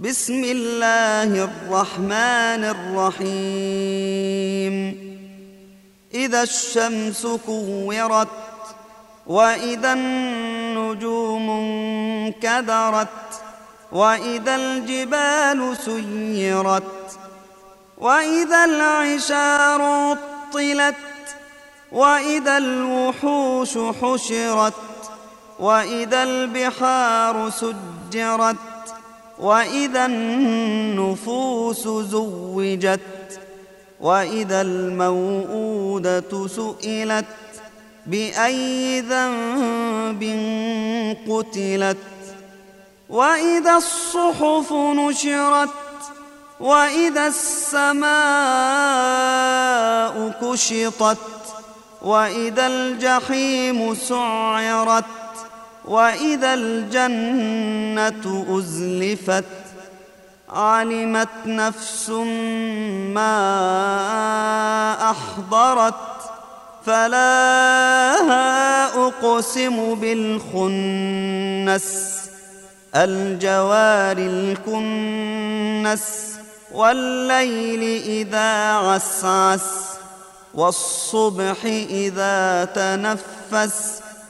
بسم الله الرحمن الرحيم. إذا الشمس كورت وإذا النجوم انكدرت وإذا الجبال سيرت وإذا العشار عطلت وإذا الوحوش حشرت وإذا البحار سجرت وإذا النفوس زوجت وإذا الموءودة سئلت بأي ذنب قتلت؟ وإذا الصحف نشرت وإذا السماء كشطت وإذا الجحيم سعرت؟ واذا الجنه ازلفت علمت نفس ما احضرت فلا اقسم بالخنس الجوار الكنس والليل اذا عسعس والصبح اذا تنفس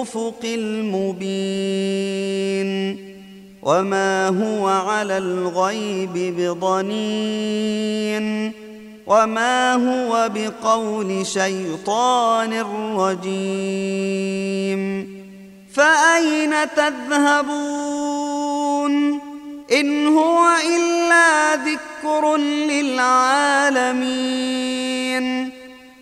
بالأفق المبين وما هو على الغيب بضنين وما هو بقول شيطان رجيم فأين تذهبون إن هو إلا ذكر للعالمين